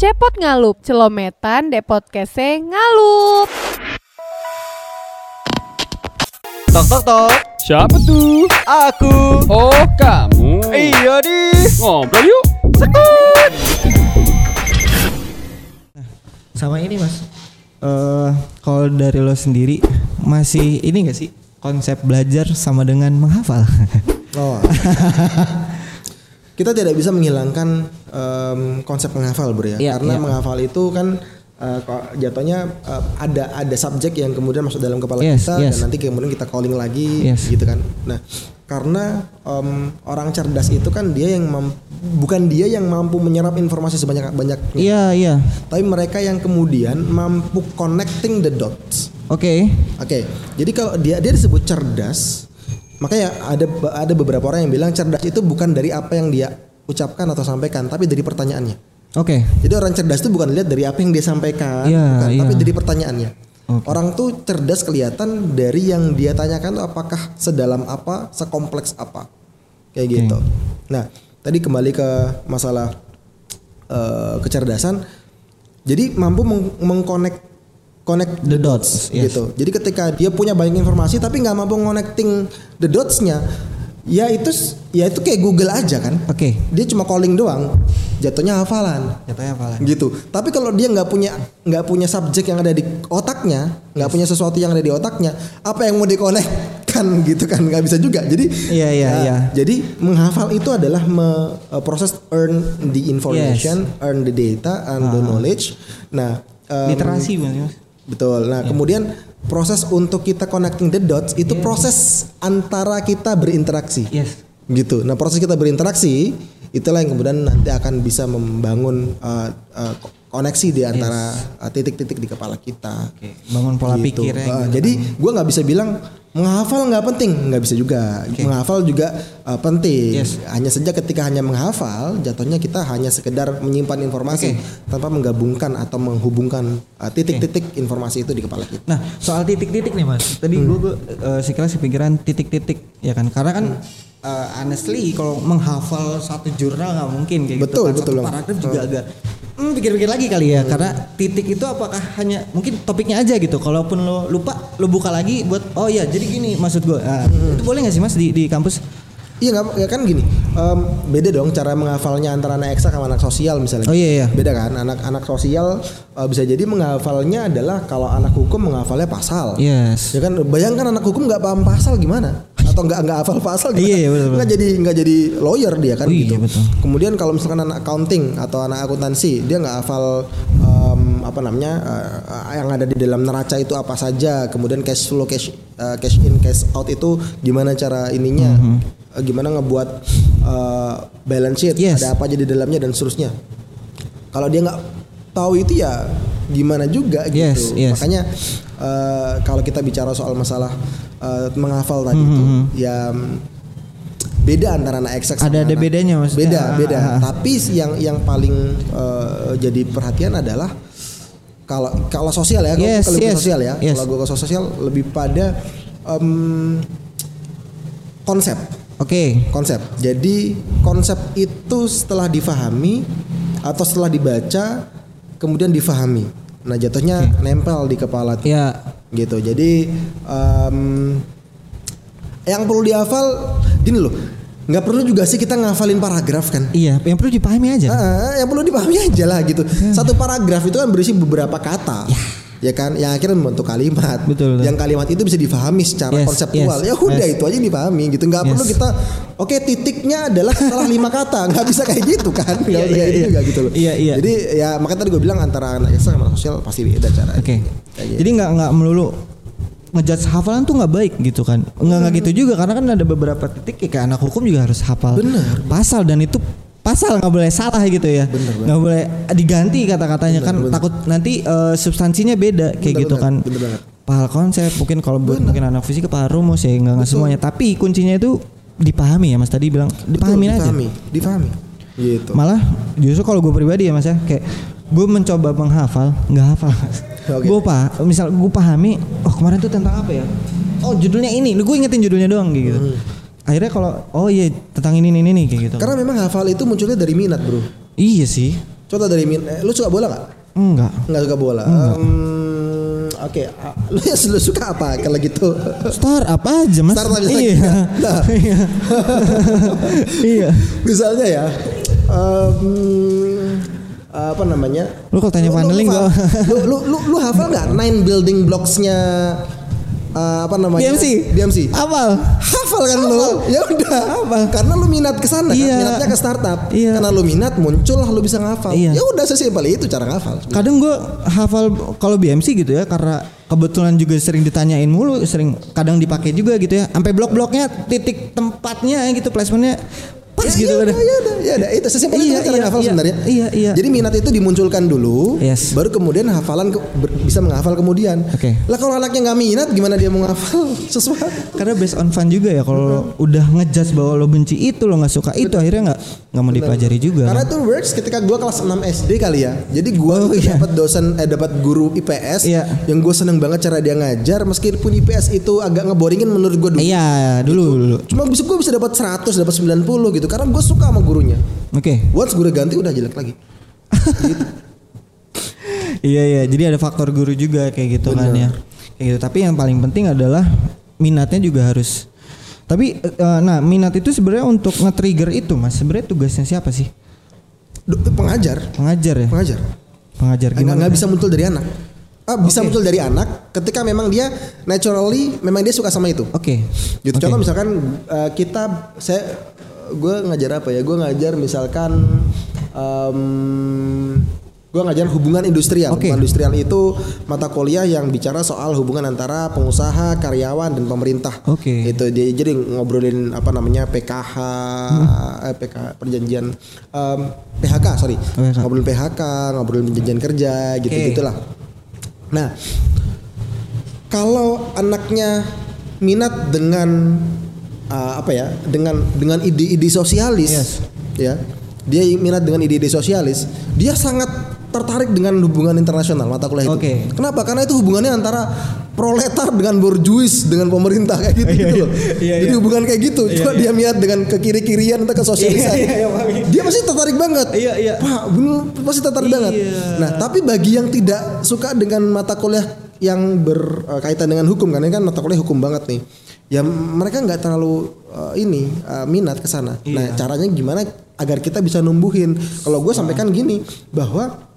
Cepot ngalup, celometan depot kese ngalup. Tok tok tok. Siapa tuh? Aku. Oh, kamu. Iya di. Ngobrol yuk. Sekut. Sama ini mas. Eh kalau dari lo sendiri masih ini gak sih konsep belajar sama dengan menghafal? Oh. kita tidak bisa menghilangkan em, konsep menghafal bro ya, Iya, karena iya. menghafal itu kan kok jatuhnya eh, ada ada subjek yang kemudian masuk dalam kepala Yes, kita yes. dan nanti kemudian kita calling lagi Yes. gitu kan. Nah karena em, orang cerdas itu kan dia yang mam- bukan dia yang mampu menyerap informasi sebanyak banyaknya, Iya iya. tapi mereka yang kemudian mampu connecting the dots. Oke. Oke, jadi kalau dia dia disebut cerdas, makanya ada ada beberapa orang yang bilang cerdas itu bukan dari apa yang dia ucapkan atau sampaikan, tapi dari pertanyaannya. Oke. Jadi orang cerdas itu bukan lihat dari apa yang dia sampaikan, Iya, bukan, iya. tapi dari pertanyaannya. Oke. Orang tuh cerdas kelihatan dari yang dia tanyakan tuh apakah sedalam apa, sekompleks apa, kayak Oke. gitu. Nah, tadi kembali ke masalah eh, kecerdasan, jadi mampu meng- mengconnect connect The dots, yes. gitu. Jadi ketika dia punya banyak informasi tapi nggak mampu connecting the dots-nya, ya itu ya itu kayak Google aja kan. Oke. Dia cuma calling doang, jatuhnya hafalan Jatuhnya hafalan. gitu. Tapi kalau dia nggak punya nggak punya subjek yang ada di otaknya, nggak punya sesuatu yang ada di otaknya, apa yang mau dikonekkan gitu kan nggak bisa juga. Jadi Iya, iya, ya, iya. Jadi menghafal itu adalah me, uh, proses earn the information, earn the data, and the knowledge. Nah, um, Literasi mas? Betul. Nah, kemudian proses untuk kita connecting the dots itu proses antara kita berinteraksi. Yes. Gitu. Nah, proses kita berinteraksi itulah yang kemudian nanti akan bisa membangun uh, uh, koneksi di antara uh, titik-titik di kepala kita. Oke. Bangun pola Gitu. pikirnya. Uh, gitu jadi kan. gua nggak bisa bilang menghafal nggak penting, nggak bisa juga. Menghafal juga uh, penting. Yes. Hanya saja ketika hanya menghafal, jatuhnya kita hanya sekedar menyimpan informasi tanpa menggabungkan atau menghubungkan uh, titik-titik informasi itu di kepala kita. Nah soal titik-titik nih mas, tadi Hmm. gue uh, sekilas kepikiran titik-titik ya kan, karena kan uh, honestly kalau menghafal satu jurnal nggak mungkin kayak Betul, gitu kan, betul, satu paragraf juga agak hmm, pikir-pikir lagi kali ya, karena titik itu apakah hanya mungkin topiknya aja gitu, kalaupun lo lupa lo buka lagi buat oh ya jadi gini maksud gue, Nah, Hmm. itu boleh nggak sih mas di di kampus? Iya nggak ya kan gini, em, beda dong cara menghafalnya antara anak eksak sama anak sosial misalnya. Oh, iya, iya. Beda kan, anak-anak sosial eh, bisa jadi menghafalnya adalah kalau anak hukum menghafalnya pasal. Yes. Ya kan, bayangkan anak hukum nggak paham pasal gimana? Atau nggak nggak hafal pasal gimana? Iya, iya, betul, betul. Nggak jadi nggak jadi lawyer dia kan Oh, iya, gitu. betul. Kemudian kalau misalkan anak accounting atau anak akuntansi dia nggak hafal em, apa namanya eh, yang ada di dalam neraca itu apa saja. Kemudian cash flow cash eh, cash in cash out itu gimana cara ininya? Mhm. Eh, gimana ngebuat eh, balance sheet Yes. ada apa aja di dalamnya dan seterusnya. Kalau dia nggak tahu itu ya gimana juga Yes, gitu. yes. Makanya eh, kalau kita bicara soal masalah eh, menghafal tadi itu ya mm, beda antara anak eksak Mhm, Ada- ada anak- bedanya maksudnya. Beda, Ah, beda. ah, ah. Tapi yang yang paling eh, jadi perhatian adalah kalau kalau sosial ya, Yes, kalau yes, sosial ya, yes. kalau gue ke sosial lebih pada em, konsep Oke. konsep. Jadi konsep itu setelah difahami atau setelah dibaca kemudian difahami. Nah jatuhnya nempel di kepala tuh. Ya. gitu. Jadi em, yang perlu dihafal gini loh, nggak perlu juga sih kita ngafalin paragraf kan. Iya, yang perlu dipahami aja. Ah, yang perlu dipahami aja lah gitu. Satu paragraf itu kan berisi beberapa kata. Ya kan, yang akhirnya membentuk kalimat. Betul, betul. Yang kalimat itu bisa difahami secara Yes, konseptual. yes, ya udah yes. itu aja dipahami gitu. Nggak Yes. perlu kita, oke titiknya adalah setelah lima kata. Nggak bisa kayak gitu kan? Nggak Iya, bisa iya, kayak gitu iya. juga gitu loh. Iya, iya. Jadi ya makanya tadi gue bilang antara anak eksak sama anak sosial pasti beda cara. Oke. Kayak gitu. Jadi nggak nggak melulu ngejudge hafalan tuh nggak baik gitu kan. Nggak nggak gitu juga karena kan ada beberapa titik ya kayak anak hukum juga harus hafal Bener. pasal dan itu pasal nggak boleh salah gitu ya. Bener, bener. Nggak boleh diganti kata-katanya Bener, kan bener. takut nanti eh, substansinya beda kayak Bener gitu banget, kan. bener banget. Pahal konsep mungkin kalau buat mungkin anak fisika pahal rumus ya nggak semuanya tapi kuncinya itu dipahami ya Mas tadi bilang Betul, dipahamin aja. difahami, difahami. Gitu. Malah justru kalau gue pribadi ya mas ya kayak gue mencoba menghafal nggak hafal Oke. gue pak misal gue pahami oh kemarin tuh tentang apa ya oh judulnya ini gue ingetin judulnya doang gitu akhirnya kalau oh iya tentang ini ini ini kayak gitu Karena memang hafal itu munculnya dari minat, Bro. iya sih Contoh dari min, eh, lu suka bola nggak? Enggak. Nggak suka bola. Em, Oke, lu yang lu suka apa kalau gitu? Start apa aja mas? Start aja lagi. Iya. Nah. iya. iya. Misalnya ya, em, apa namanya? Lu kalau tanya paneling lu, lu, lu, lu, lu hafal nggak nine building blocks-nya eh, apa namanya? BMC. BMC. Apal? Hafal kan lu? Ya udah. Karena lu minat ke sana Iya. kan, minatnya ke startup. Iya. Karena lu minat muncul lah lu bisa ngafal. Iya. Ya udah sesimpel itu cara ngafal. Kadang gue hafal kalau BMC gitu ya karena kebetulan juga sering ditanyain mulu, sering kadang dipakai juga gitu ya. Sampai blok-bloknya titik tempatnya gitu placementnya pas gitu ya, kadang. Ya udah, ya udah. Itu sesimpel itu Iya, kan cara iya, ngafal iya. sebenarnya. Iya, iya. Jadi minat itu dimunculkan dulu, Yes. baru kemudian hafalan ke- ber- bisa menghafal kemudian. Oke. Lah kalau anaknya nggak minat, gimana dia mau ngafal sesuatu? Karena based on fun juga ya kalau udah ngejudge bahwa lo benci itu lo nggak suka itu akhirnya nggak nggak mau dipelajari juga. Karena kan. itu works ketika gua kelas 6 SD kali ya. Jadi gua Oh, itu iya. dapat dosen eh dapat guru IPS Iya. yang gue seneng banget cara dia ngajar meskipun IPS itu agak ngeboringin menurut gua dulu. Iya dulu dulu. Cuma bisa gue bisa dapat 100, dapat 90 gitu karena gue suka sama gurunya. Oke. Once gue udah ganti udah jelek lagi. Iya iya. Jadi ada faktor guru juga kayak gitu kan ya. Kayak gitu. Tapi yang paling penting adalah minatnya juga harus. Tapi eh, nah minat itu sebenarnya untuk nge-trigger itu mas. Sebenarnya tugasnya siapa sih? Pengajar, Pengajar ya. pengajar. Pengajar gimana? nggak bisa muncul dari anak. Ah, bisa Oke. muncul dari anak ketika memang dia naturally memang dia suka sama itu. Oke. Gitu. Oke. Contoh misalkan eh, kita saya gue ngajar apa ya? Gue ngajar misalkan gue ngajar hubungan industrial. Oke. Hubungan industrial itu mata kuliah yang bicara soal hubungan antara pengusaha, karyawan dan pemerintah. Oke. Itu dia jadi ngobrolin apa namanya PKH, eh, PKH perjanjian em, PHK sorry, PHK. ngobrolin PHK, ngobrolin perjanjian kerja gitu gitulah. Nah, kalau anaknya minat dengan uh, apa ya dengan dengan ide-ide sosialis Yes. ya dia minat dengan ide-ide sosialis dia sangat tertarik dengan hubungan internasional mata kuliah itu Oke. kenapa karena itu hubungannya antara proletar dengan borjuis dengan pemerintah kayak gitu, gitu loh iya, jadi iya. hubungan kayak gitu Iya, cuma iya. dia minat dengan ke kiri kirian atau ke sosialisan Iya, iya, iya, Pak. dia pasti tertarik banget Iya, iya. pak pasti tertarik Iya. banget nah tapi bagi yang tidak suka dengan mata kuliah yang berkaitan dengan hukum kan ini kan mata kuliah hukum banget nih ya mereka nggak terlalu uh, ini uh, minat ke sana. Iya. nah caranya gimana agar kita bisa numbuhin? Kalau gue sampaikan gini bahwa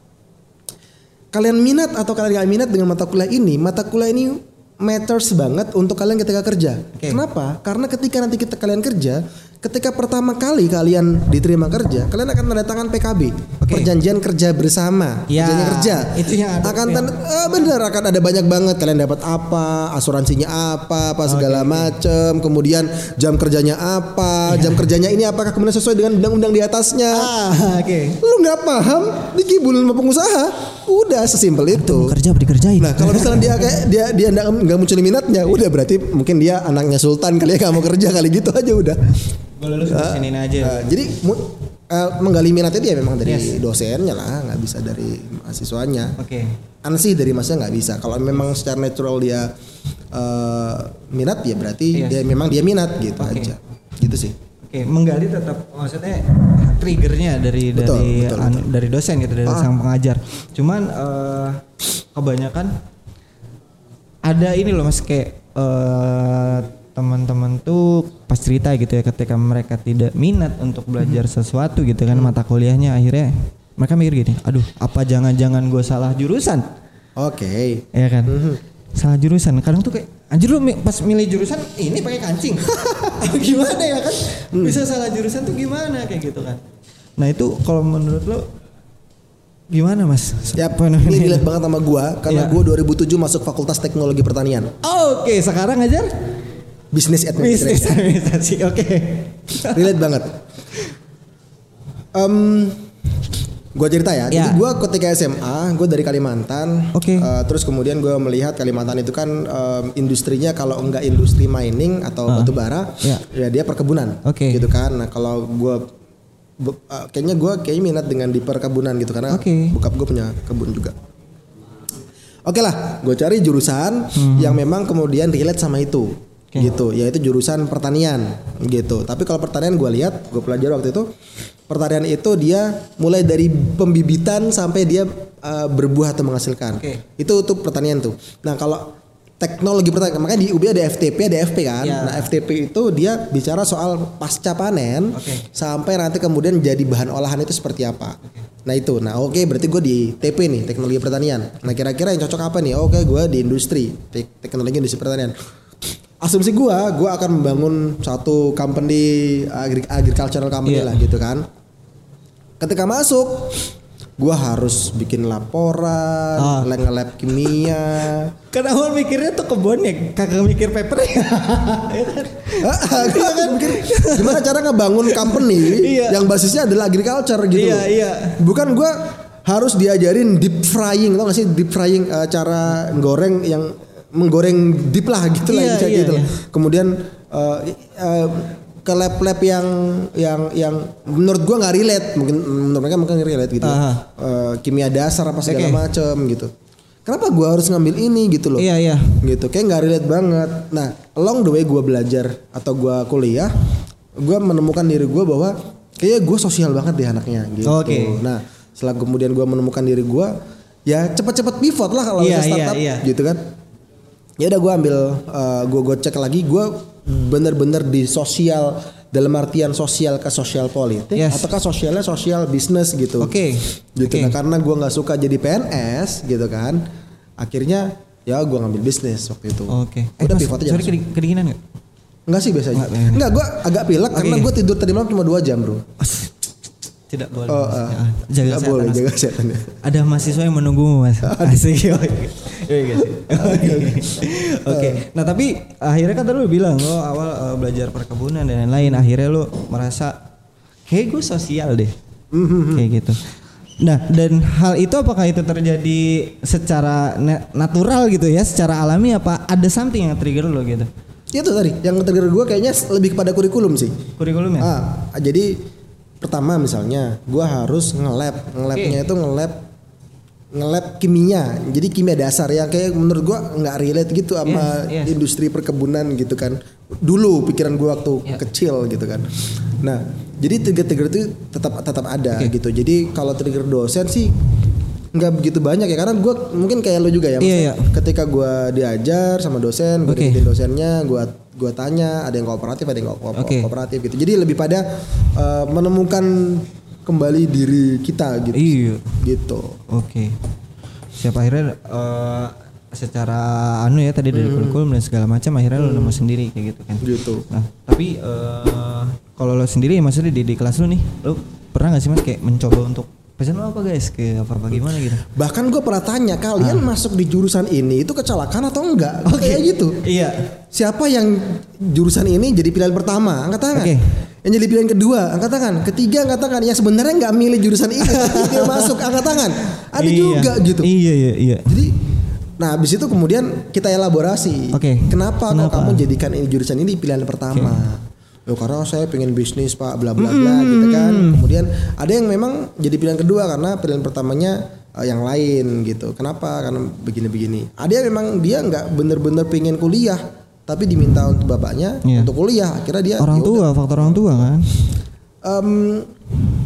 kalian minat atau kalian gak minat dengan mata kuliah ini mata kuliah ini matters banget untuk kalian ketika kerja. Oke. kenapa? Karena ketika nanti kita kalian kerja ketika pertama kali kalian diterima kerja kalian akan tanda tangan PKB Oke. perjanjian kerja bersama Ya, perjanjian kerja itu yang ada, akan ya. tanda eh, benar akan ada banyak banget kalian dapat apa asuransinya apa apa segala macem kemudian jam kerjanya apa jam kerjanya ini apakah kemudian sesuai dengan undang-undang di atasnya. Ah, oke. lu nggak paham dikibulin sama pengusaha udah sesimpel itu Kerja apa dikerjain? nah kalau misalnya dia kayak dia dia nggak nggak muncul minatnya udah berarti mungkin dia anaknya sultan kali ya nggak mau kerja kali gitu aja udah gue lulus di sini aja. Nah, jadi eh, menggali minatnya dia memang dari Yes. dosennya lah nggak bisa dari mahasiswanya Oke. ansih dari masnya nggak bisa kalau memang secara natural dia eh, minat ya berarti Yes. dia memang dia minat gitu Oke. aja gitu sih Oke, menggali tetap maksudnya triggernya dari Betul, dari betul, an- dari dosen gitu dari Ah. sang pengajar. Cuman eh, kebanyakan ada ini loh mas kayak eh, teman-teman tuh pas cerita gitu ya ketika mereka tidak minat untuk belajar Mhm. sesuatu gitu kan mata kuliahnya akhirnya mereka mikir gini, aduh apa jangan-jangan gue salah jurusan? oke ya kan Mhm. salah jurusan kadang tuh kayak anjir lu pas milih jurusan ini pakai kancing gimana ya kan Hmm. bisa salah jurusan tuh gimana kayak gitu kan nah itu kalau menurut lo gimana mas Ya, ini relate banget sama gua karena Iya. gua 2007 masuk Fakultas Teknologi Pertanian. oke sekarang ajar Bisnis bisnis administration. administrasi oke relate banget. Em gua cerita ya. Jadi Ya. gua ketika SMA, gua dari Kalimantan. Oke. Eh, terus kemudian gua melihat Kalimantan itu kan em, industrinya kalau enggak industri mining atau Ah. batu bara, Ya. ya dia perkebunan. Oke. Gitu kan. Nah, kalau gua bu- eh, kayaknya gua kayaknya minat dengan di perkebunan gitu karena Oke. bokap gua punya kebun juga. Oke lah, gue cari jurusan yang memang kemudian relate sama itu, Oke. gitu. Yaitu jurusan pertanian, gitu. Tapi kalau pertanian gue lihat, gue pelajari waktu itu, pertanian itu dia mulai dari pembibitan sampai dia uh, berbuah atau menghasilkan. Oke. Itu untuk pertanian tuh. Nah kalau teknologi pertanian makanya di UB ada FTP ada FP kan. Ya. Nah FTP itu dia bicara soal pasca panen Oke. sampai nanti kemudian jadi bahan olahan itu seperti apa. Nah itu, nah oke berarti gue di TP nih teknologi pertanian. Nah kira-kira yang cocok apa nih? Oke gue di industri tek- teknologi industri pertanian. Asumsi gue, gue akan membangun satu company agri- agricultural company Iya. lah gitu kan. Ketika masuk, gue harus bikin laporan, Ah. nge-lab kimia, Kan awal mikirnya tuh kebun ya, kagak mikir paper ya. Ah, gua kan mikir, gimana cara ngebangun company Iya. yang basisnya adalah agriculture gitu Iya, iya. Bukan gua harus diajarin deep frying, tau gak sih deep frying eh, cara goreng yang menggoreng deep lah gitu lah Iya, iya, gitu iya. Kemudian eh, eh, ke lab-lab yang yang yang menurut gua nggak relate, mungkin menurut mereka mungkin relate gitu. Aha. Eh, kimia dasar apa segala Oke. macam gitu. Kenapa gua harus ngambil ini gitu loh? Iya iya. gitu kayak nggak relate banget nah along the way gue belajar atau gue kuliah gue menemukan diri gue bahwa kayak gue sosial banget deh anaknya gitu Oke. nah setelah kemudian gue menemukan diri gue ya cepet-cepet pivot lah kalau Iya, bisa startup iya, iya. gitu kan ya udah gue ambil gue gue cek lagi gue bener-bener di sosial dalam artian sosial ke sosial politik Yes. ataukah sosialnya sosial bisnis gitu Oke. gitu Oke. nah karena gue nggak suka jadi PNS gitu kan akhirnya ya gue ngambil bisnis waktu itu Oke. udah Mas, pivot aja Sorry kedinginan nggak? Enggak sih biasanya Nggak, nggak. Enggak gue agak pilek karena Oke. gue tidur tadi malam cuma 2 jam bro Tidak boleh. oh, ah. Ya, jaga kesehatan. boleh jaga kesehatan ya Ada mahasiswa yang menunggumu mas. Asik. Iya iya sih. Oke. Nah tapi akhirnya kan tadi lu bilang lo awal eh, belajar perkebunan dan lain-lain. Akhirnya lu merasa kayak gue sosial deh. Kayak gitu. Nah dan hal itu apakah itu terjadi secara na- natural gitu ya, secara alami apa ada something yang trigger lo gitu? itu tadi yang trigger gue kayaknya lebih kepada kurikulum sih Kurikulumnya? ah jadi pertama misalnya gue harus nge-lab. Nge-labnya itu nge-lab nge-lab kimia. Jadi kimia dasar yang kayak menurut gue nggak relate gitu sama Yes, yes. industri perkebunan gitu kan. Dulu pikiran gue waktu Yeah. kecil gitu kan. Nah jadi trigger-trigger itu tetap tetap ada Oke. gitu. Jadi kalau trigger dosen sih nggak begitu banyak ya. Karena gue mungkin kayak lo juga ya Iya, maksudnya ketika gue diajar sama dosen gue diikutin dosennya gue gua tanya ada yang kooperatif ada yang nggak ko- Oke. kooperatif gitu jadi lebih pada eh, menemukan kembali diri kita gitu Iya. gitu Oke. Siapa akhirnya eh, secara anu ya tadi dari kurikulum dan segala macam akhirnya lo nemu sendiri kayak gitu kan. gitu Nah, tapi eh, kalau lo sendiri maksudnya di, di kelas lo nih, lo pernah gak sih mas kayak mencoba untuk pesan lo apa guys kayak apa apa gimana gitu? bahkan gue pernah tanya kalian Ah. masuk di jurusan ini itu kecelakaan atau enggak kayak gitu Iya. siapa yang jurusan ini jadi pilihan pertama angkat tangan Oke. yang jadi pilihan kedua angkat tangan ketiga angkat tangan yang sebenarnya nggak milih jurusan ini tapi dia masuk angkat tangan ada Iya. juga gitu Iya iya iya. Jadi nah habis itu kemudian kita elaborasi. Oke. Kenapa, Kenapa? kok kamu jadikan ini jurusan ini pilihan pertama? Yo karena saya pengen bisnis pak bla bla bla gitu kan. Kemudian ada yang memang jadi pilihan kedua karena pilihan pertamanya eh, yang lain gitu. Kenapa? Karena begini-begini. Ada yang memang dia nggak bener-bener pengen kuliah tapi diminta untuk bapaknya Iya. untuk kuliah. Akhirnya dia Orang ya tua, faktor orang tua kan? Em,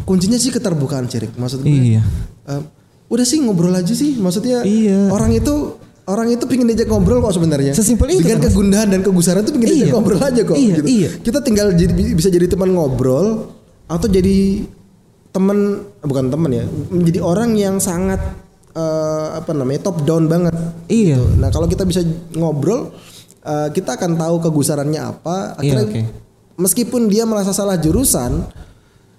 kuncinya sih keterbukaan Cirik maksud gue. Iya. em, udah sih ngobrol aja sih maksudnya Iya. orang itu orang itu pingin diajak ngobrol kok sebenarnya. Sesimpel itu, Dengan kan, kegundahan dan kegusaran itu pingin diajak Iya. ngobrol aja kok Iya, gitu. iya. Kita tinggal jadi bisa jadi teman ngobrol atau jadi teman bukan teman ya, menjadi orang yang sangat eh, apa namanya top down banget. Iya. gitu. Nah, kalau kita bisa ngobrol eh, kita akan tahu kegusarannya apa. Iya, Akhirnya oke. meskipun dia merasa salah jurusan,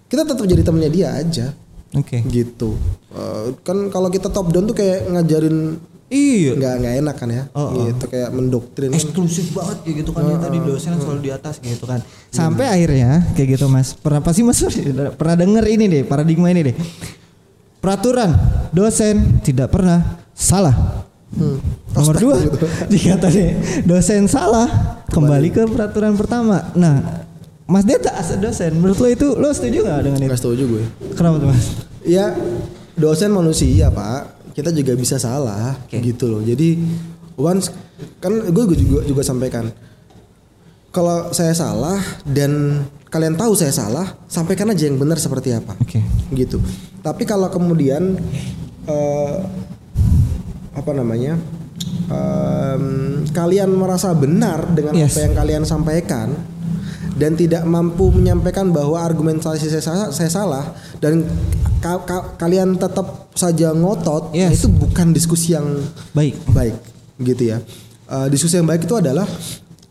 kita tetap jadi temannya dia aja Oke. gitu Eh, kan kalau kita top down tuh kayak ngajarin Iya. nggak nggak enak kan ya? Oh, oh. gitu kayak mendoktrin. Eksklusif banget kayak gitu kan. Yang tadi dosen selalu di atas gitu kan. Sampai akhirnya kayak gitu mas. Pernah pasti mas? Pernah denger ini deh paradigma ini deh. Peraturan dosen tidak pernah salah. Hmm. nomor dua gitu. jika tadi dosen salah kembali. ke peraturan pertama. Nah mas Deta as dosen menurut lo itu lo setuju nggak dengan itu? Nggak setuju gue. Kenapa tuh mas? Ya dosen manusia pak kita juga bisa salah Oke. gitu loh jadi once kan gue juga juga sampaikan kalau saya salah dan kalian tahu saya salah, sampaikan aja yang benar seperti apa. Oke. Gitu. Tapi kalau kemudian eh, apa namanya? em, kalian merasa benar dengan Yes. apa yang kalian sampaikan dan tidak mampu menyampaikan bahwa argumentasi saya salah, saya salah dan ka- ka- kalian tetap saja ngotot, Yes. itu bukan diskusi yang Baik. baik gitu ya. Eh, diskusi yang baik itu adalah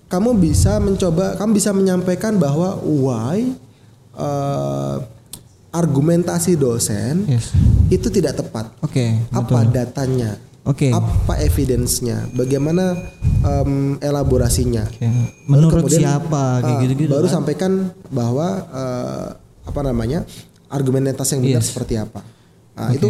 kamu bisa mencoba, kamu bisa menyampaikan bahwa why eh, argumentasi dosen Yes. itu tidak tepat. Oke. Apa betul. datanya? Oke. Apa evidence-nya? Bagaimana em, elaborasinya? Baru Menurut kemudian, siapa kayak ah, gitu-gitu. Baru kan? sampaikan bahwa eh, apa namanya argumentasi yang benar Yes. seperti apa. Nah, itu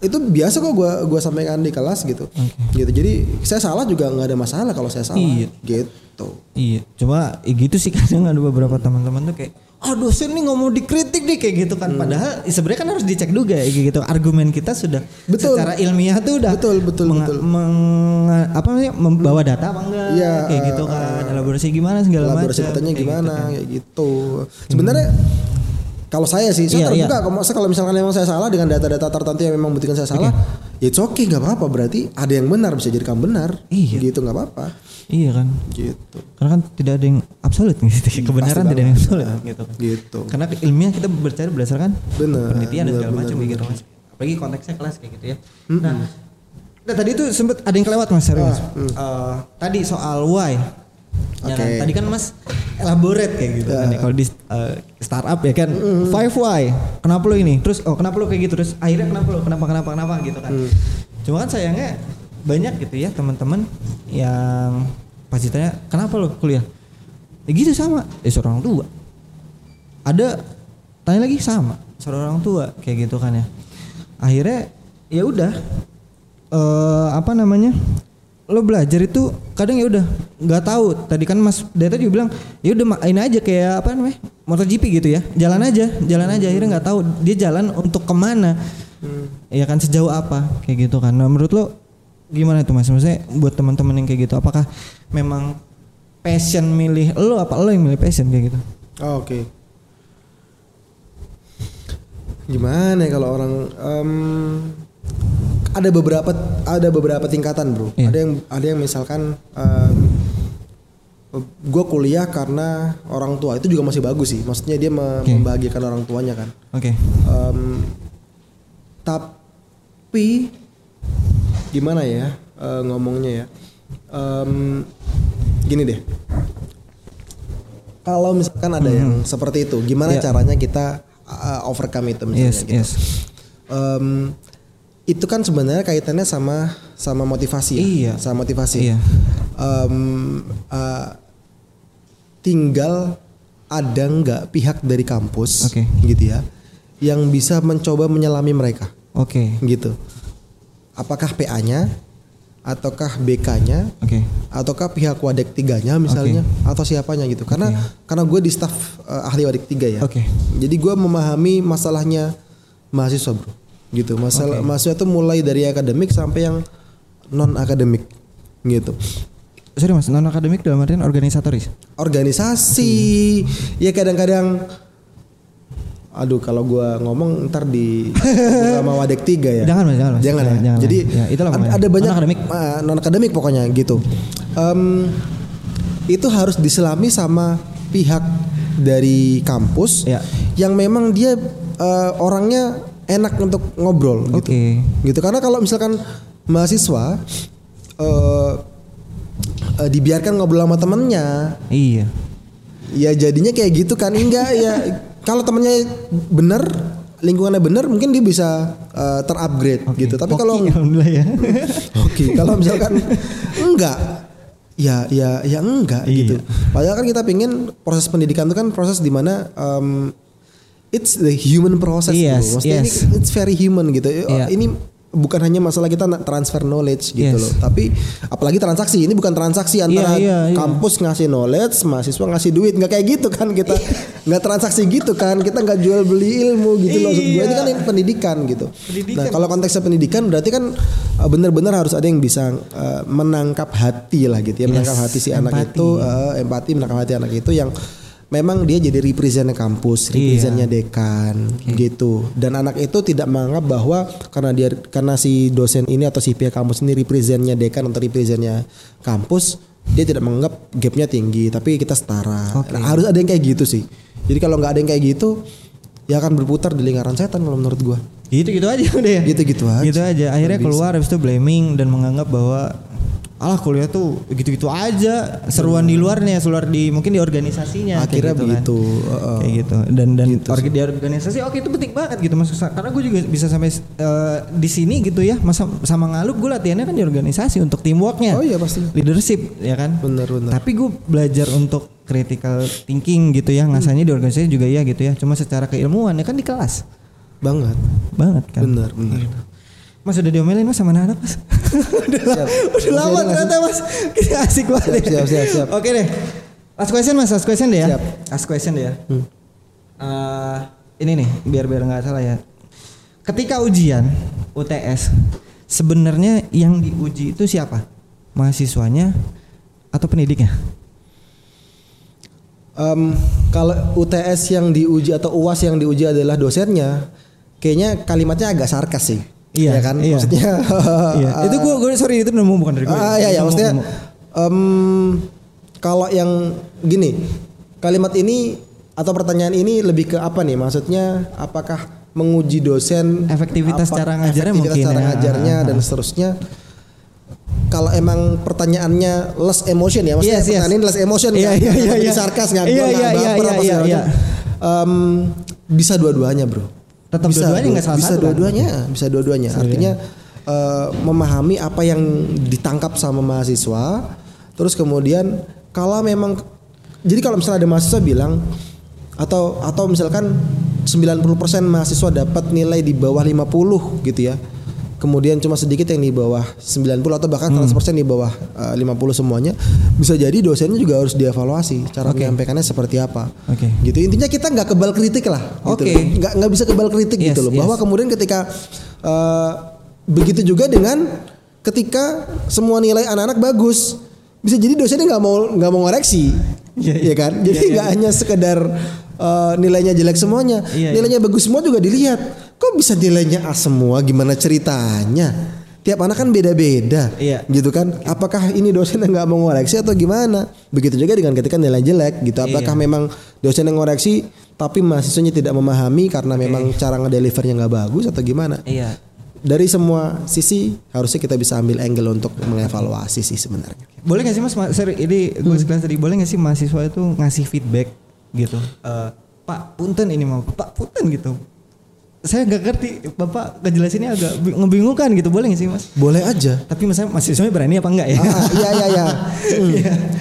itu biasa kok gua gua sampaikan di kelas gitu. Gitu. Jadi saya salah juga nggak ada masalah kalau saya salah. Iya. Gitu. Iya, cuma ya gitu sih kadang ada beberapa teman-teman tuh kayak ah dosen nih ngomong dikritik nih kayak gitu kan padahal sebenarnya kan harus dicek juga ya kayak gitu argumen kita sudah Betul. secara ilmiah tuh udah Betul, betul, menga- betul. menga- apa namanya membawa data apa enggak Iya, kayak gitu kan elaborasi gimana segala macam Elaborasi datanya kayak gimana gitu kan. kayak gitu. Sebenarnya kalau saya sih, saya Iya, iya. terbuka. Kalau kalau misalkan memang saya salah dengan data-data tertentu yang memang membuktikan saya salah, ya it's okay nggak apa-apa. Berarti ada yang benar bisa jadi kamu benar. Iya. Gitu nggak apa-apa. iya kan Gitu. karena kan tidak ada yang absolut gitu kebenaran Pasti tidak ada yang absolut gitu kan Gitu. karena ilmiah kita berbicara berdasarkan Benar, penelitian dan segala macam gitu apalagi konteksnya kelas kayak gitu ya nah nah, tadi itu sempet ada yang kelewat mas serius Eh, tadi soal why Ya kan? Tadi kan mas elaborate kayak gitu kan ya. kalau di eh, startup ya kan. five why kenapa lo ini? Terus oh kenapa lo kayak gitu? Terus akhirnya kenapa lo? Kenapa kenapa kenapa gitu kan. Cuma kan sayangnya banyak gitu ya teman-teman yang pasti tanya kenapa lo kuliah? Ya gitu sama. Ya seorang tua. Ada tanya lagi sama seorang orang tua kayak gitu kan ya. Akhirnya ya udah eh apa namanya lo belajar itu kadang ya udah nggak tahu. Tadi kan mas Deta juga bilang ya udah ma- ini aja kayak apa namanya MotoGP gitu ya. Jalan aja jalan aja akhirnya nggak tahu dia jalan untuk ke mana. Ya kan sejauh apa kayak gitu kan. Nah, menurut lo gimana itu mas? Maksudnya buat teman-teman yang kayak gitu apakah memang passion milih lo apa lo yang milih passion kayak gitu? Oh, Oke. Gimana ya kalau orang em, ada beberapa ada beberapa tingkatan bro. Iya. Ada yang ada yang misalkan gue kuliah karena orang tua itu juga masih bagus sih. Maksudnya dia me- Oke. membahagiakan orang tuanya kan. oke Em, tapi gimana ya eh, ngomongnya ya? Em, gini deh. Kalau misalkan ada yang seperti itu, gimana Hmm. Iya. caranya kita uh, overcome itu misalnya yes gitu? yes Em, itu kan sebenarnya kaitannya sama sama motivasi ya, Iya. sama motivasi. Iya. Em, uh, tinggal ada nggak pihak dari kampus, Oke. gitu ya, yang bisa mencoba menyelami mereka, oke gitu. Apakah PA-nya, ataukah BK-nya, oke ataukah pihak Wadek tiganya misalnya, atau siapanya gitu? Karena karena gue di staff uh, ahli Wadek tiga ya. Oke. Jadi gue memahami masalahnya mahasiswa bro, gitu. Masalah mahasiswa itu mulai dari akademik sampai yang non akademik, gitu. sorry mas non akademik dalam artian organisatoris Organisasi, ya kadang-kadang, aduh kalau gue ngomong ntar di sama Wadek tiga ya. Jangan, Mas, jangan, Mas. Jangan, Jangan, ya. jangan, Jadi. Ya, itulah ada, pokoknya. ada banyak Non-akademik. non akademik pokoknya gitu. Em, itu harus diselami sama pihak dari kampus Ya. yang memang dia eh, orangnya enak untuk ngobrol gitu. Oke. Gitu karena kalau misalkan mahasiswa eh, eh, dibiarkan ngobrol sama temennya, iya ya jadinya kayak gitu kan enggak ya kalau temennya bener lingkungannya bener mungkin dia bisa eh, terupgrade Oke. gitu tapi kalau Oke, alhamdulillah ya Oke, kalau misalkan enggak, ya ya ya enggak Iya. gitu. Padahal kan kita pingin proses pendidikan itu kan proses di mana um, it's the human process Yes, bro. Maksudnya yes. ini it's very human gitu. Iya. Ini bukan hanya masalah kita transfer knowledge gitu Yes. loh, tapi apalagi transaksi ini bukan transaksi antara iya, iya. kampus ngasih knowledge, mahasiswa ngasih duit nggak kayak gitu kan kita nggak transaksi gitu kan kita nggak jual beli ilmu gitu loh. Maksud gue ini kan ini pendidikan gitu. Nah kalau konteksnya pendidikan berarti kan uh, benar-benar harus ada yang bisa uh, menangkap hati lah gitu ya, menangkap hati si anak empati. itu, uh, empati menangkap hati anak itu yang memang dia jadi representnya kampus, representnya dekan gitu. Dan anak itu tidak menganggap bahwa karena dia karena si dosen ini atau si pihak kampus ini representnya dekan atau representnya kampus, dia tidak menganggap gapnya tinggi, tapi kita setara. Nah, harus ada yang kayak gitu sih. Jadi kalau nggak ada yang kayak gitu, ya akan berputar di lingkaran setan kalau menurut gua. Gitu gitu aja udah ya. Gitu-gitu aja. Gitu aja. Akhirnya keluar habis itu blaming dan menganggap bahwa alah kuliah tuh gitu-gitu aja seruan di luarnya, seluar di mungkin di organisasinya. kayak Akhirnya gitu kan. begitu. heeh. kayak gitu dan dan orga- di organisasi oke itu penting banget gitu mas karena gue juga bisa sampai eh, di sini gitu ya masa sama ngalup gue latihannya kan di organisasi untuk teamworknya Oh iya, pasti. leadership ya kan Bener, bener. tapi gue belajar untuk critical thinking gitu ya ngasahnya di organisasi juga ya gitu ya cuma secara keilmuan ya kan di kelas Banget. banget kan Bener, bener. Mas udah diomelin mas sama anak mas Udah lama, udah lama ternyata mas Kita asik banget Siap, siap, siap, siap. Oke deh Last question mas, last question deh ya Siap. Last question deh ya Hmm. Eh, Ini nih, biar biar nggak salah ya Ketika ujian UTS Sebenarnya yang diuji itu siapa? Mahasiswanya Atau pendidiknya? Em, kalau UTS yang diuji atau UAS yang diuji adalah dosennya, kayaknya kalimatnya agak sarkas sih. Iya, Ya kan? iya. Maksudnya Iya, itu gue, gue sorry itu nemu bukan dari gue. Ah, iya, iya, Nemu, maksudnya nemu. em, kalau yang gini, kalimat ini atau pertanyaan ini lebih ke apa nih? Maksudnya apakah menguji dosen Efektivitas cara ngajarnya efektivitas mungkin cara ya. ngajarnya Ah, dan seterusnya. Kalau emang pertanyaannya less emotion ya, maksudnya Yes, yes. pertanyaan ini less emotion Iya, nggak- iya, nggak iya, jadi iya. sarkas nggak Iya, nggak iya, iya, baper iya, apa iya, segala iya. macam. Em, bisa dua-duanya bro. Tetap Bisa dua-duanya dua- nggak salah Bisa satu kan? dua-duanya, bisa dua-duanya. Artinya eh, memahami apa yang ditangkap sama mahasiswa, terus kemudian kalau memang jadi kalau misalnya ada mahasiswa bilang atau atau misalkan 90% mahasiswa dapat nilai di bawah 50 gitu ya. Kemudian cuma sedikit yang di bawah 90 atau bahkan Hmm. 100% di bawah eh, 50 semuanya. Bisa jadi dosennya juga harus dievaluasi cara menyampaikannya seperti apa. Oke. Gitu. Intinya kita nggak kebal kritik lah gitu. Oke. Nggak nggak bisa kebal kritik Yes, gitu loh. yes. Bahwa kemudian ketika eh, begitu juga dengan ketika semua nilai anak-anak bagus bisa jadi dosennya nggak mau nggak mau ngoreksi Iya, iya. ya kan jadi Iya, iya. nggak hanya sekedar eh, nilainya jelek semuanya Iya, iya. nilainya bagus semua juga dilihat kok bisa nilainya A semua? Gimana ceritanya? Tiap anak kan beda-beda Iya. gitu kan? Apakah ini dosen yang nggak mau ngoreksi atau gimana? Begitu juga dengan ketika nilai jelek gitu. Apakah Iya. memang dosen yang ngoreksi tapi mahasiswanya tidak memahami karena memang cara ngedelivernya nggak bagus atau gimana? Iya. dari semua sisi harusnya kita bisa ambil angle untuk mengevaluasi sih sebenarnya. Boleh gak sih mas, ma- sorry ini gue sekilas tadi. Boleh gak sih mahasiswa itu ngasih feedback gitu? Eh, Pak punten ini mau Pak punten gitu Saya gak ngerti Bapak ngejelasinnya agak bi- ngebingungkan gitu boleh gak sih mas Boleh aja. Tapi misalnya mahasiswanya berani apa enggak ya Ah, iya iya iya. Hmm.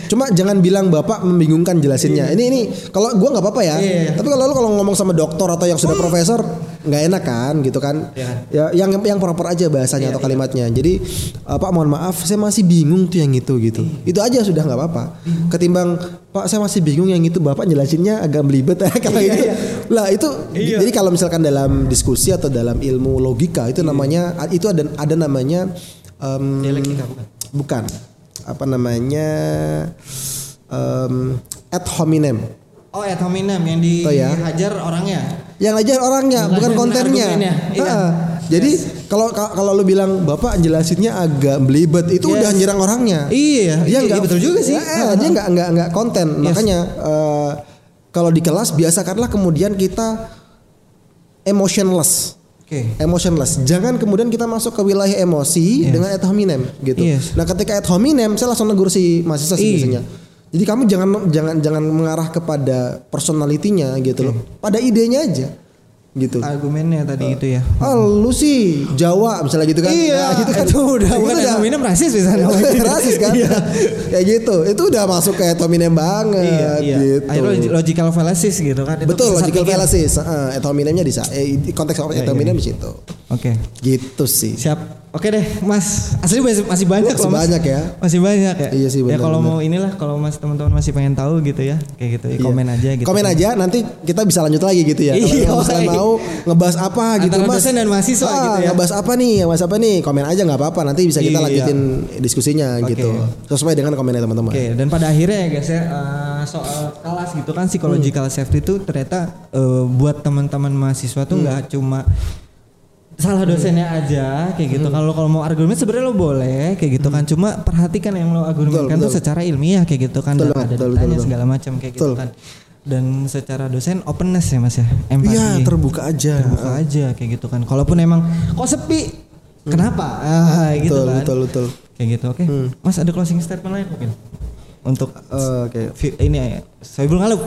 Cuma jangan bilang bapak membingungkan jelasinnya. Ini ini kalau gua nggak apa-apa ya. Iya. Tapi kalau lu kalau ngomong sama dokter atau yang sudah profesor nggak enak kan gitu kan. Iya kan? Ya yang yang proper aja bahasanya atau kalimatnya. Jadi uh, Pak mohon maaf saya masih bingung tuh yang itu gitu. Itu aja sudah nggak apa-apa. Ketimbang Pak saya masih bingung yang itu Bapak jelasinnya agak belibet kalau Iya, itu. iya. Lah itu Iya. jadi kalau misalkan dalam diskusi atau dalam ilmu logika itu namanya itu ada ada namanya em, Dialektika, bukan? bukan apa namanya em, ad hominem Oh ad hominem yang Oh, ya. dihajar orangnya yang ajar orangnya Bukan bukan kontennya iya. Ha-ha. jadi kalau kalau lu bilang bapak jelasinnya agak belibet itu Yes. udah nyerang orangnya Iya, dia iya, iya, betul juga sih. Eh, dia nggak nggak nggak konten Yes. makanya eh, kalau di kelas biasakanlah kemudian kita emotionless Oke emotionless. Jangan kemudian kita masuk ke wilayah emosi Yes. dengan ad hominem gitu. Yes. Nah, ketika ad hominem saya langsung negur si mahasiswa sih Iya. biasanya. Jadi kamu jangan jangan jangan mengarah kepada personalitinya gitu loh. Pada idenya aja. Gitu. argumennya tadi itu ya Ah, lu sih Jawa misalnya gitu kan. Iya, Nah, gitu kan. itu udah Itu bukan ad hominem rasis bisa rasis kan. Kayak gitu. Itu udah masuk ke ad hominem banget Iya, iya. gitu. Akhirnya log- logical fallacies gitu kan. Itu Betul logical fallacies. Heeh, hominemnya di eh, konteks ad hominem di situ. Oke. Gitu sih. Siap. Oke deh, Mas. Asli masih, masih banyak Masih loh, Mas. banyak ya. Masih banyak ya. Iya sih, Ya benar, kalau benar. mau inilah kalau Mas teman-teman masih pengen tahu gitu ya, kayak gitu. Ya, Iya. komen aja gitu. Komen aja nanti kita bisa lanjut lagi gitu ya. Kalau misalnya iya. mau ngebahas apa gitu Antara Mas. dosen dan mahasiswa Ah, gitu ya. Ngebahas apa nih? Ngebahas apa nih? Komen aja nggak apa-apa. Nanti bisa kita Iya. lanjutin diskusinya Oke. gitu. Sesuai dengan komennya teman-teman. Oke, dan pada akhirnya ya guys ya eh, soal kelas gitu kan psychological safety itu ternyata eh, buat teman-teman mahasiswa tuh Hmm. nggak cuma salah dosennya aja kayak gitu. Hmm. Kalau kalau mau argumen sebenarnya lo boleh kayak gitu kan. Cuma perhatikan yang lo argumenkan Betul, tuh betul. secara ilmiah kayak gitu kan Betul dan ada betul, datanya betul, betul. segala macam kayak gitu Betul. kan. Dan secara dosen openness ya Mas ya, empati. Iya, terbuka aja. Terbuka aja kayak gitu kan. Kalaupun emang kok sepi, kenapa? Ah, gitu Hmm. Betul, kan. betul, betul. Kayak gitu. Oke. Mas ada closing statement lain mungkin? Untuk Eh, Oke. vi- ini ya, Soebul Ngalup.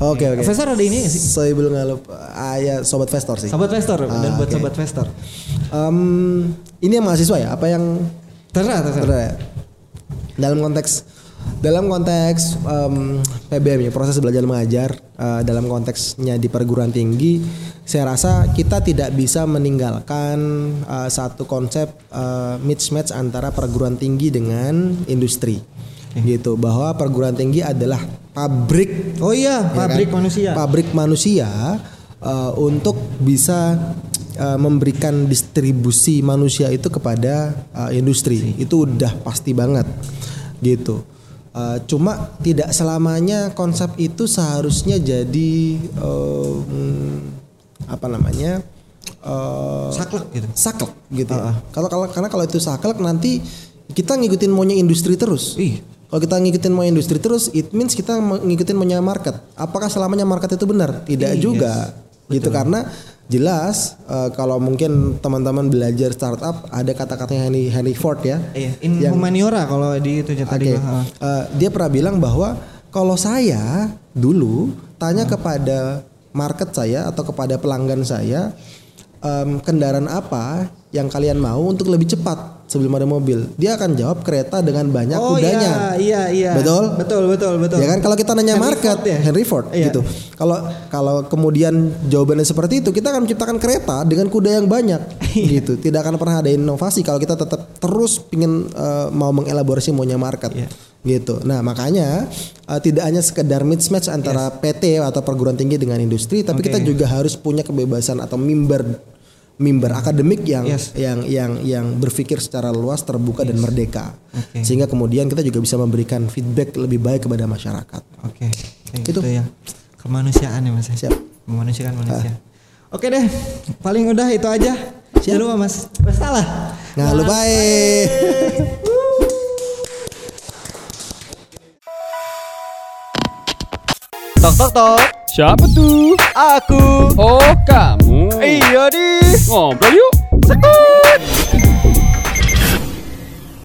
Oke, oke. Investor ada ini sih? Saya belum ngalup. Ah, ya, sobat Vestor sih. Sobat Investor dan Ah, buat oke. sobat Investor. Em, ini yang mahasiswa ya? Apa yang Terserah, terserah. Bener ya? Dalam konteks dalam konteks em, PBM ya proses belajar mengajar eh, dalam konteksnya di perguruan tinggi, saya rasa kita tidak bisa meninggalkan eh, satu konsep eh, mismatch antara perguruan tinggi dengan industri, gitu bahwa perguruan tinggi adalah pabrik Oh iya, ya pabrik kan? manusia. Pabrik manusia uh, untuk bisa uh, memberikan distribusi manusia itu kepada uh, industri. Itu udah pasti banget. Gitu. Uh, cuma tidak selamanya konsep itu seharusnya jadi um, apa namanya? uh, Saklek gitu. saklek gitu ya. Kalau kalau karena kalau itu saklek nanti kita ngikutin maunya industri terus. Ih. Kalau kita ngikutin mau industri terus, it means kita ngikutin maunya market. Apakah selamanya market itu benar? Tidak Iya, juga, gitu karena jelas eh, kalau mungkin teman-teman belajar startup ada kata-katanya Henry Henry Ford ya. Iya, in Yang- humaniora kalau di itu tadi. mah. Eh, dia pernah bilang bahwa kalau saya dulu tanya kepada market saya atau kepada pelanggan saya em, kendaraan apa yang kalian mau untuk lebih cepat sebelum ada mobil, dia akan jawab kereta dengan banyak Oh kudanya. iya, iya, iya. Betul? Betul, betul, betul. Ya kan kalau kita nanya Henry market Ford ya? Henry Ford Iya. gitu. Kalau kalau kemudian jawabannya seperti itu, kita akan menciptakan kereta dengan kuda yang banyak Iya. gitu. Tidak akan pernah ada inovasi kalau kita tetap terus pingin eh, mau mengelaborasi maunya market. Iya. Gitu. Nah, makanya eh, tidak hanya sekedar mismatch antara PT atau perguruan tinggi dengan industri, tapi Oke. kita juga harus punya kebebasan atau mimbar mimbar akademik yang Yes. yang yang yang berpikir secara luas, terbuka dan merdeka. Oke. Sehingga kemudian kita juga bisa memberikan feedback lebih baik kepada masyarakat. Oke. Itu. gitu ya. Kemanusiaan ya Mas. ya? Siap. Memanusiakan manusia. Oke deh. Paling udah itu aja. Jangan lupa Mas. Mas salah. Nggak lupa eh. Tok tok tok, Siapa tuh? aku. Oh, kamu. Iya di. Ngobrol yuk. Sekut.